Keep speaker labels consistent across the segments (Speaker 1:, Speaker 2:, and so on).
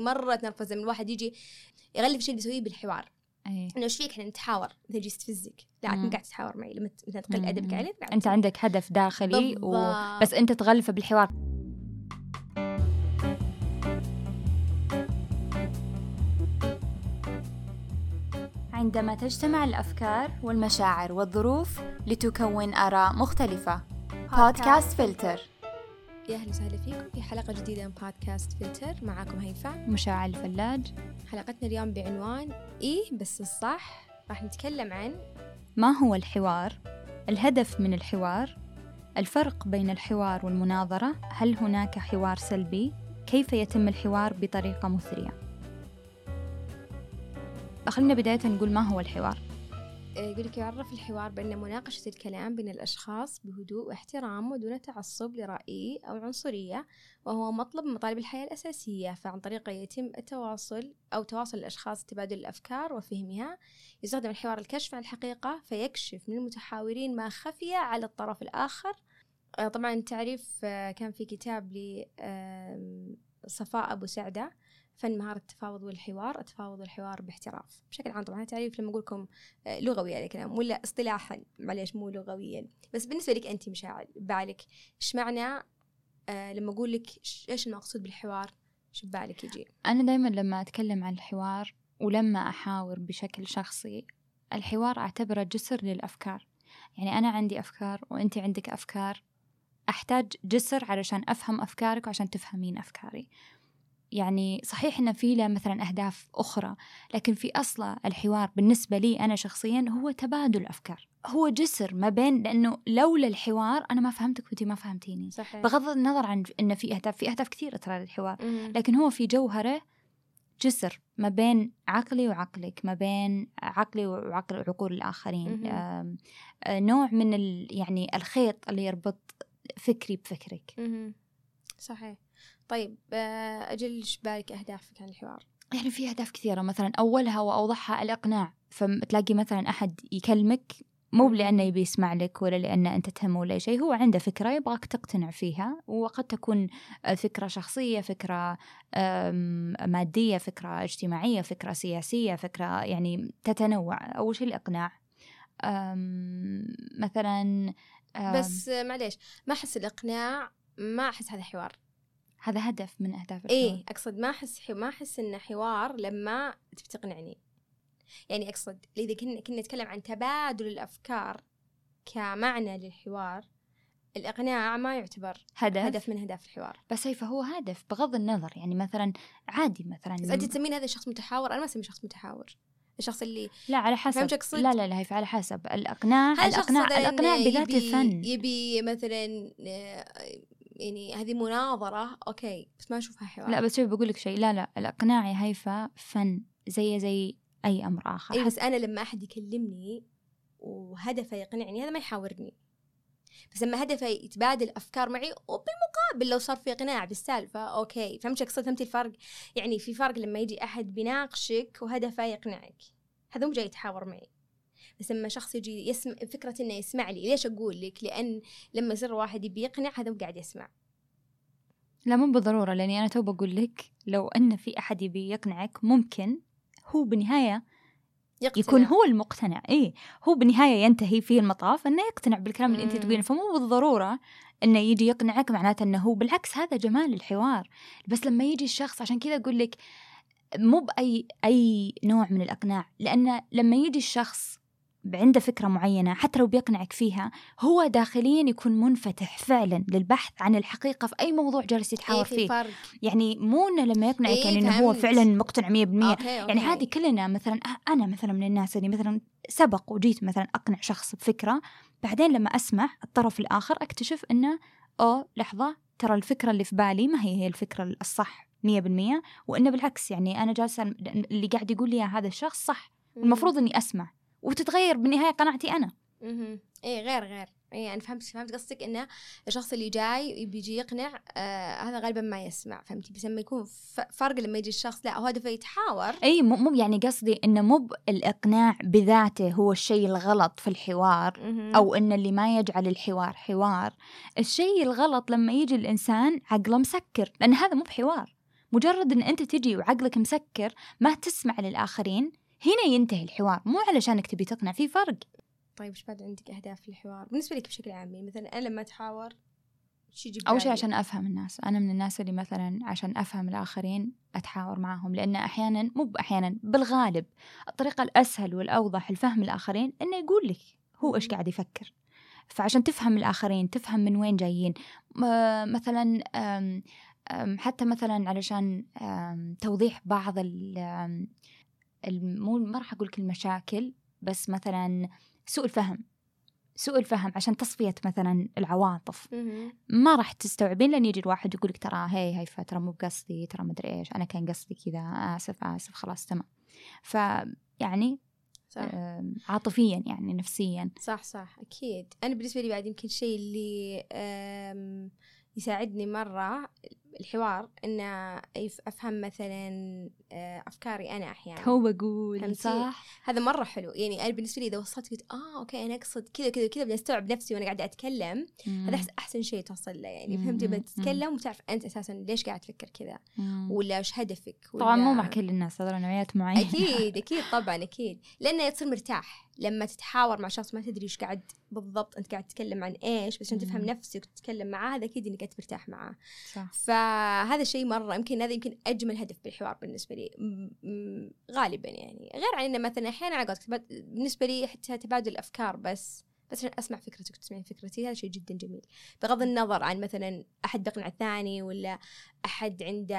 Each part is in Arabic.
Speaker 1: مرة تنرفز لما الواحد يجي يغلف شيء بيسويه بالحوار.
Speaker 2: أي.
Speaker 1: إنه إيش فيك؟ إحنا نتحاور. مثلا يجي يستفزك لا. مو قاعد تتحاور معي. لما مثلا تقل
Speaker 2: أدبك.
Speaker 1: علي
Speaker 2: أنت عندك هدف داخلي و... بس أنت تغلفه بالحوار. عندما تجتمع الأفكار والمشاعر والظروف لتكون آراء مختلفة. بودكاست فلتر.
Speaker 1: يا أهلا وسهلا فيكم في حلقة جديدة من بودكاست فلتر. معاكم هيفاء
Speaker 2: مشاعر الفلاج.
Speaker 1: حلقتنا اليوم بعنوان إيه بس الصح. راح نتكلم عن
Speaker 2: ما هو الحوار؟ الهدف من الحوار؟ الفرق بين الحوار والمناظرة؟ هل هناك حوار سلبي؟ كيف يتم الحوار بطريقة مثرية؟ خلينا بداية نقول ما هو الحوار.
Speaker 1: يقول لك يعرف الحوار بأن مناقشة الكلام بين الأشخاص بهدوء واحترام ودون تعصب لرأي أو عنصرية وهو مطلب من مطالب الحياة الأساسية فعن طريقه يتم التواصل أو تواصل الأشخاص تبادل الأفكار وفهمها يستخدم الحوار الكشف عن الحقيقة فيكشف من المتحاورين ما خفي على الطرف الآخر. آه، طبعا تعريف آه، كان في كتاب ل آم، صفاء أبو سعدة فن مهارة التفاوض والحوار التفاوض والحوار باحتراف. بشكل عام طبعا تعريف لما أقول لكم آه، لغوي هذا الكلام ولا اصطلاحا معليش مو لغويا. بس بالنسبة لك أنت مشاعر ببالك إيش معنى آه لما أقول لك إيش المقصود بالحوار؟ إيش ببالك يجي؟
Speaker 2: أنا دايما لما أتكلم عن الحوار ولما أحاور بشكل شخصي الحوار أعتبره جسر للأفكار. يعني أنا عندي أفكار وأنت عندك أفكار. أحتاج جسر علشان أفهم أفكارك وعشان تفهمين أفكاري. يعني صحيح إن في له مثلا أهداف أخرى لكن في أصله الحوار بالنسبة لي أنا شخصيا هو تبادل أفكار هو جسر ما بين لأنه لولا الحوار أنا ما فهمتك وأنت ما فهمتيني
Speaker 1: صحيح
Speaker 2: بغض النظر عن إن في أهداف في أهداف كثيرة ترى للحوار. لكن هو في جوهرة جسر ما بين عقلي وعقلك ما بين عقلي وعقل عقول. آم، آه، نوع من ال يعني الخيط اللي يربط فكري بفكرك
Speaker 1: مهم. صحيح طيب آه أجل إيش بالك أهدافك عن الحوار؟
Speaker 2: يعني في أهداف كثيرة مثلا أولها وأوضحها الإقناع فتلاقي مثلا أحد يكلمك مو. لأنه يبي يسمع لك ولا لأنه أنت تهمه ولا شيء هو عنده فكرة يبغاك تقتنع فيها وقد تكون آه، فكرة شخصية فكرة مادية فكرة اجتماعية فكرة سياسية فكرة يعني تتنوع. أول شيء الإقناع. مثلا
Speaker 1: بس آه معليش ما أحس الإقناع ما أحس هذا حوار.
Speaker 2: هذا هدف من أهداف الحوار.
Speaker 1: إيه أقصد ما أحس ما أحس انه حوار لما تبي تقنعني. يعني أقصد اذا كنا كنا نتكلم عن تبادل الأفكار كمعنى للحوار الإقناع ما يعتبر
Speaker 2: هدف,
Speaker 1: هدف من أهداف الحوار.
Speaker 2: بس هي فهو هدف بغض النظر يعني مثلا عادي مثلا
Speaker 1: بس أنت تسمين هذا شخص متحاور؟ أنا ما اسميه شخص متحاور. الشخص اللي
Speaker 2: لا على حسب؟ لا لا لا هي على حسب. الإقناع الإقناع الإقناع بذاته
Speaker 1: يبي
Speaker 2: فن
Speaker 1: يبي مثلا آه، يعني هذه مناظرة أوكي بس ما أشوفها حوار.
Speaker 2: لا بس شوف بقول لك شيء. لا لا الإقناع يا هيفا فن زي زي أي أمر آخر.
Speaker 1: اي
Speaker 2: حتى
Speaker 1: بس أنا لما أحد يكلمني وهدفه يقنعني هذا ما يحاورني. بس لما هدفه يتبادل افكار معي وبالمقابل لو صار في إقناع بالسالفة okay فهمت شو اقصد فهمتي الفرق. يعني في فرق لما يجي أحد بيناقشك وهدفه يقنعك. هذا مو جاي يتحاور معي. بس لما شخص يجي يسمع فكرة إنه يسمع لي. ليش أقول لك؟ لأن لما يصير واحد يبي يقنع هذا قاعد يسمع.
Speaker 2: لا مو بالضرورة لأني أنا تو بقول لك لو أن في أحد يبي يقنعك ممكن هو بالنهاية
Speaker 1: يقتنع.
Speaker 2: يكون هو المقتنع. إيه هو بالنهاية ينتهي فيه المطاف أنه يقتنع بالكلام اللي أنت
Speaker 1: مم.
Speaker 2: تقولينه. فمو بالضرورة أنه يجي يقنعك معناته أنه هو بالعكس هذا جمال الحوار. بس لما يجي الشخص عشان كذا أقول لك مو بأي أي نوع من الإقناع. لأن لما يجي الشخص عنده فكرة معينة حتى لو بيقنعك فيها هو داخليا يكون منفتح فعلا للبحث عن الحقيقة في أي موضوع جالس يتحاور
Speaker 1: إيه في
Speaker 2: فيه.
Speaker 1: فرق.
Speaker 2: يعني مو إنه لما يقنعك
Speaker 1: إيه
Speaker 2: يعني إنه هو. فعلا مقتنع 100%
Speaker 1: okay،
Speaker 2: يعني
Speaker 1: okay.
Speaker 2: هذه كلنا مثلا أ- أنا مثلا من الناس اللي مثلا سبق وجيت مثلا أقنع شخص بفكرة بعدين لما أسمع الطرف الآخر أكتشف إنه أوه لحظة ترى الفكرة اللي في بالي ما هي هي الفكرة الصح 100% وإنه بالعكس يعني أنا جالسة اللي قاعد يقول لي هذا الشخص صح. المفروض إني أسمع. وتتغير بالنهاية قناعتي أنا.
Speaker 1: مهم. إيه غير غير. إيه أنا فهمت فهمت قصدك إنه الشخص اللي جاي بيجي يقنع آه هذا غالبا ما يسمع. فهمتي؟ بس لما يكون فرق لما يجي الشخص لا هو هدفه يتحاور.
Speaker 2: إي مو مو يعني قصدي إنه مو الاقناع بذاته هو الشيء الغلط في الحوار. أو إن اللي ما يجعل الحوار حوار. الشيء الغلط لما يجي الإنسان عقله مسكر لأن هذا مو بحوار. مجرد إن أنت تجي وعقلك مسكر ما تسمع للآخرين هنا ينتهي الحوار. مو علشانك تبي تقنع في فرق.
Speaker 1: طيب إيش بعد عندك أهداف في الحوار؟ بالنسبة لك بشكل عام يعني مثلا أنا لما أتحاور
Speaker 2: أول شيء؟ عشان أفهم الناس. أنا من الناس اللي مثلا عشان أفهم الآخرين أتحاور معهم لأن أحيانا مو أحيانا بالغالب الطريقة الأسهل والأوضح لفهم الآخرين إنه يقول لك هو
Speaker 1: إيش.
Speaker 2: قاعد يفكر. فعشان تفهم الآخرين تفهم من وين جايين. مثلا حتى مثلا علشان توضيح بعض مو ما راح أقول لك المشاكل بس مثلا سوء الفهم. سوء الفهم عشان تصفية مثلا العواطف. ما راح تستوعبين لين يجي الواحد يقول لك ترى هي هاي ترى مو بقصدي ترى مدري إيش أنا كان قصدي كذا آسف آسف خلاص تمام. فيعني
Speaker 1: صح.
Speaker 2: عاطفيا يعني نفسيا.
Speaker 1: صح صح أكيد. أنا بالنسبة لي بعد يمكن شيء اللي يساعدني مرة الحوار إن أف- أفهم مثلا أه، أفكاري أنا أحيانا.
Speaker 2: هو بقول؟ صح؟
Speaker 1: هذا مرة حلو. يعني أنا بالنسبة لي إذا وصلت قلت آه okay أنا أقصد كذا كذا كذا بدي أستوعب نفسي وأنا قاعدة أتكلم هذا أحس- أحسن شيء توصل له يعني.
Speaker 2: مم،
Speaker 1: فهمتي؟
Speaker 2: مم،
Speaker 1: بتتكلم وتعرف أنت أساسا ليش قاعد تفكر كذا
Speaker 2: مم.
Speaker 1: ولا إيش هدفك
Speaker 2: طبعا مو
Speaker 1: ولا-
Speaker 2: مع كل الناس هذول نوعيات معينة.
Speaker 1: أكيد أكيد طبعا أكيد. لأنه تصير مرتاح. لما تتحاور مع شخص ما تدري إيش قاعد بالضبط أنت قاعد تتكلم عن إيش بس عشان تفهم
Speaker 2: مم.
Speaker 1: نفسك وتتكلم معاه هذا أكيد إنك انت مرتاح معاه.
Speaker 2: صح.
Speaker 1: فهذا الشيء مرة يمكن هذا يمكن أجمل هدف بالحوار بالنسبة لي. غالبا يعني. غير عن إنه مثلا أحيانا على قولتك بالنسبة لي حتى تبادل الأفكار بس. بس عشان أسمع فكرتك وتسمعين فكرتي هذا شيء جدا جميل. بغض النظر عن مثلا أحد بيقنع الثاني ولا أحد عنده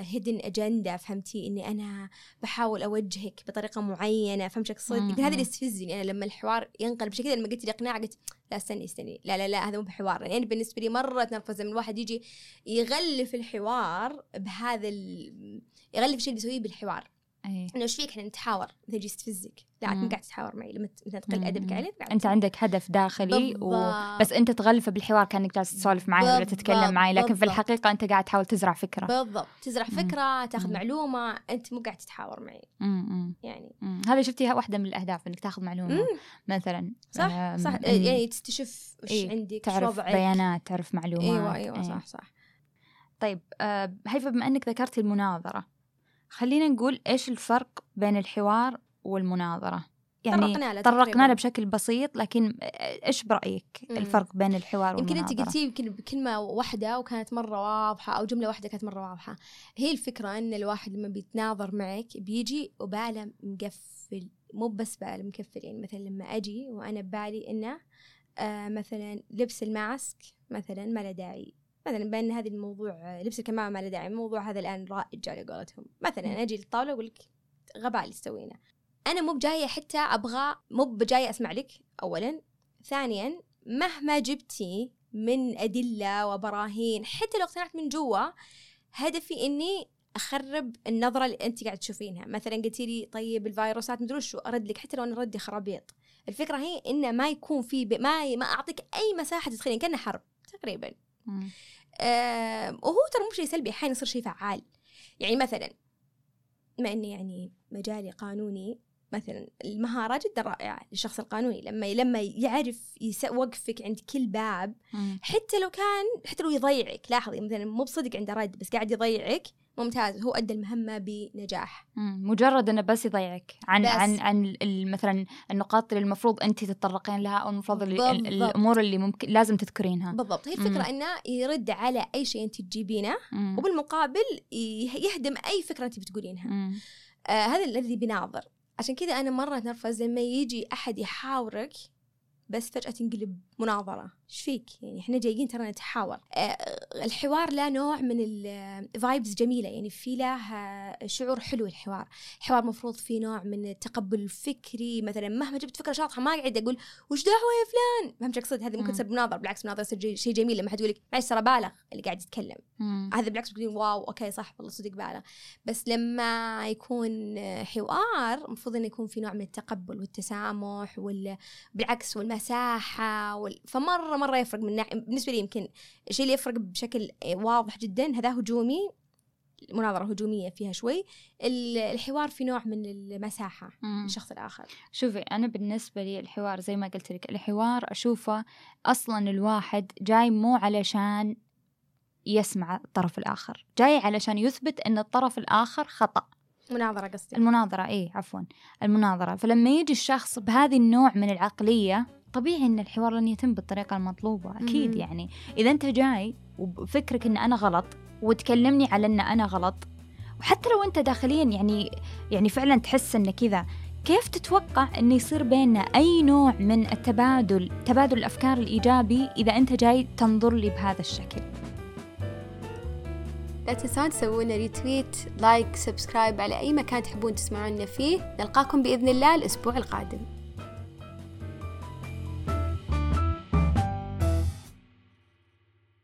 Speaker 1: هيدن اجنده فهمتي؟ إني أنا بحاول أوجهك بطريقة معينة فهمت شو اقصد هذا. اللي يستفزني. أنا لما الحوار ينقلب بشكل لما قلت لي اقناع قلت لا استني استني. لا لا لا هذا مو بحوار. يعني بالنسبة لي مرة تنرفز لما الواحد يجي يغلف الحوار بهذا ال... يغلف الشيء اللي يسويه بالحوار.
Speaker 2: أي.
Speaker 1: إنه إيش فيك إحنا نتحاور مثلا يجي يستفزك لا انت قاعد تتحاور معي لما مثلا تقل ادبك. علي
Speaker 2: أنت عندك هدف داخلي و... بس أنت تغلفه بالحوار كأنك جالس تسولف معي ولا تتكلم معي لكن في. الحقيقة أنت قاعد تحاول تزرع فكرة
Speaker 1: بالضبط تزرع
Speaker 2: مم.
Speaker 1: فكرة تاخذ
Speaker 2: مم.
Speaker 1: معلومة أنت مو قاعد تتحاور معي
Speaker 2: مم،.
Speaker 1: يعني
Speaker 2: مم. هذا شفتي واحدة من الأهداف إنك تاخذ معلومة
Speaker 1: مم.
Speaker 2: مثلا
Speaker 1: صح
Speaker 2: آم،
Speaker 1: صح
Speaker 2: إن
Speaker 1: يعني تستشف إيش
Speaker 2: إيه،
Speaker 1: عندك
Speaker 2: تعرف
Speaker 1: وضعك
Speaker 2: بيانات تعرف معلومات
Speaker 1: أيوه أيوه
Speaker 2: إيه.
Speaker 1: صح صح
Speaker 2: طيب آه، هيفا بما إنك ذكرتي المناظرة خلينا نقول إيش الفرق بين الحوار والمناظرة؟ يعني
Speaker 1: طرقنا له
Speaker 2: طرقنا. له بشكل بسيط لكن إيش برأيك
Speaker 1: مم.
Speaker 2: الفرق بين الحوار
Speaker 1: يمكن
Speaker 2: والمناظرة؟
Speaker 1: انت قلتي يمكن بكلمة واحدة وكانت مرة واضحة أو جملة واحدة كانت مرة واضحة. هي الفكرة إن الواحد لما بيتناظر معك بيجي وبالة مقفل مو بس بالة مقفل. يعني مثلا لما أجي وأنا ببالي إنه آه مثلا لبس الماسك مثلا ما له داعي. مثلا بأن هذا الموضوع آه، لبس الكمامة ما له داعي الموضوع هذا الآن رائج على قولتهم. مثلا أجي للطاولة واقول لك غباء اللي تسوينه. أنا مو بجاية حتى أبغى مو بجاية أسمع لك اولا. ثانيا مهما جبتي من أدلة وبراهين حتى لو اقتنعت من جوا هدفي إني أخرب النظرة اللي أنت قاعد تشوفينها. مثلا قلتي لي طيب الفيروسات مدري شو أرد لك حتى لو أنا ردي خرابيط. الفكرة هي إنه ما يكون في. ما ما أعطيك أي مساحة تدخلين كأنه حرب تقريبا. آه وهو ترى مو شيء سلبي أحيانا يصير شيء فعال. يعني مثلا بما إني يعني مجالي قانوني مثلا المهاره جدا رائعة للشخص القانوني. لما لما يعرف يوقفك عند كل باب. حتى لو كان حتى لو يضيعك لاحظي مثلا مو بصدق عنده رد بس قاعد يضيعك ممتاز هو أدى المهمة بنجاح.
Speaker 2: مجرد إنه بس يضيعك عن
Speaker 1: بس.
Speaker 2: عن عن مثلا النقاط اللي المفروض انت تتطرقين لها أو المفروض اللي. الأمور اللي ممكن لازم تذكرينها
Speaker 1: بالضبط هي
Speaker 2: مم.
Speaker 1: الفكرة إنه يرد على أي شيء انت تجيبينه
Speaker 2: مم.
Speaker 1: وبالمقابل يهدم أي فكرة انت بتقولينها. آه هذا الذي بيناظر عشان كذا أنا مرة أتنرفز لما يجي أحد يحاورك بس فجأة تنقلب مناظرة. إيش فيك؟ يعني إحنا جايين ترى نتحاور. آه الحوار له نوع من ال vibes جميلة. يعني في له آه، شعور حلو الحوار. الحوار مفروض فيه نوع من التقبل الفكري مثلا مهما جبت فكرة شاطحة ما قاعد أقول وش دعوة يا فلان؟ فهمت شو اقصد هذا ممكن
Speaker 2: مم.
Speaker 1: تصير مناظرة بالعكس مناظرة تصير شيء جميل لما حد يقول لك معلش ترى بالغ اللي قاعد يتكلم.
Speaker 2: مم.
Speaker 1: هذا بالعكس بتقولين wow okay صح والله صدق بالغ. بس لما يكون حوار المفروض إنه يكون في نوع من التقبل والتسامح وال بالعكس والمساحة وال... فمره مرة يفرق من ناحيه بالنسبة لي يمكن الشيء اللي يفرق بشكل واضح جدا هذا هجومي. مناظرة هجومية فيها شوي. ال- الحوار في نوع من المساحة. للشخص الآخر.
Speaker 2: شوفي أنا بالنسبة لي الحوار زي ما قلت لك الحوار أشوفه أصلا الواحد جاي مو علشان يسمع الطرف الآخر جاي علشان يثبت أن الطرف الآخر خطأ.
Speaker 1: مناظرة قصدي.
Speaker 2: المناظرة إيه عفوا. المناظرة. فلما يجي الشخص بهذه النوع من العقلية طبيعي إن الحوار لن يتم بالطريقة المطلوبة أكيد
Speaker 1: مم.
Speaker 2: يعني. إذا أنت جاي وبفكرك إن أنا غلط وتكلمني على إن أنا غلط وحتى لو أنت داخليا يعني يعني فعلا تحس إن كذا كيف تتوقع إنه يصير بيننا أي نوع من التبادل تبادل الأفكار الإيجابي إذا أنت جاي تنظر لي بهذا الشكل؟
Speaker 1: لا تنسون تسوون retweet like subscribe على أي مكان تحبون تسمعونا فيه. نلقاكم بإذن الله الأسبوع القادم.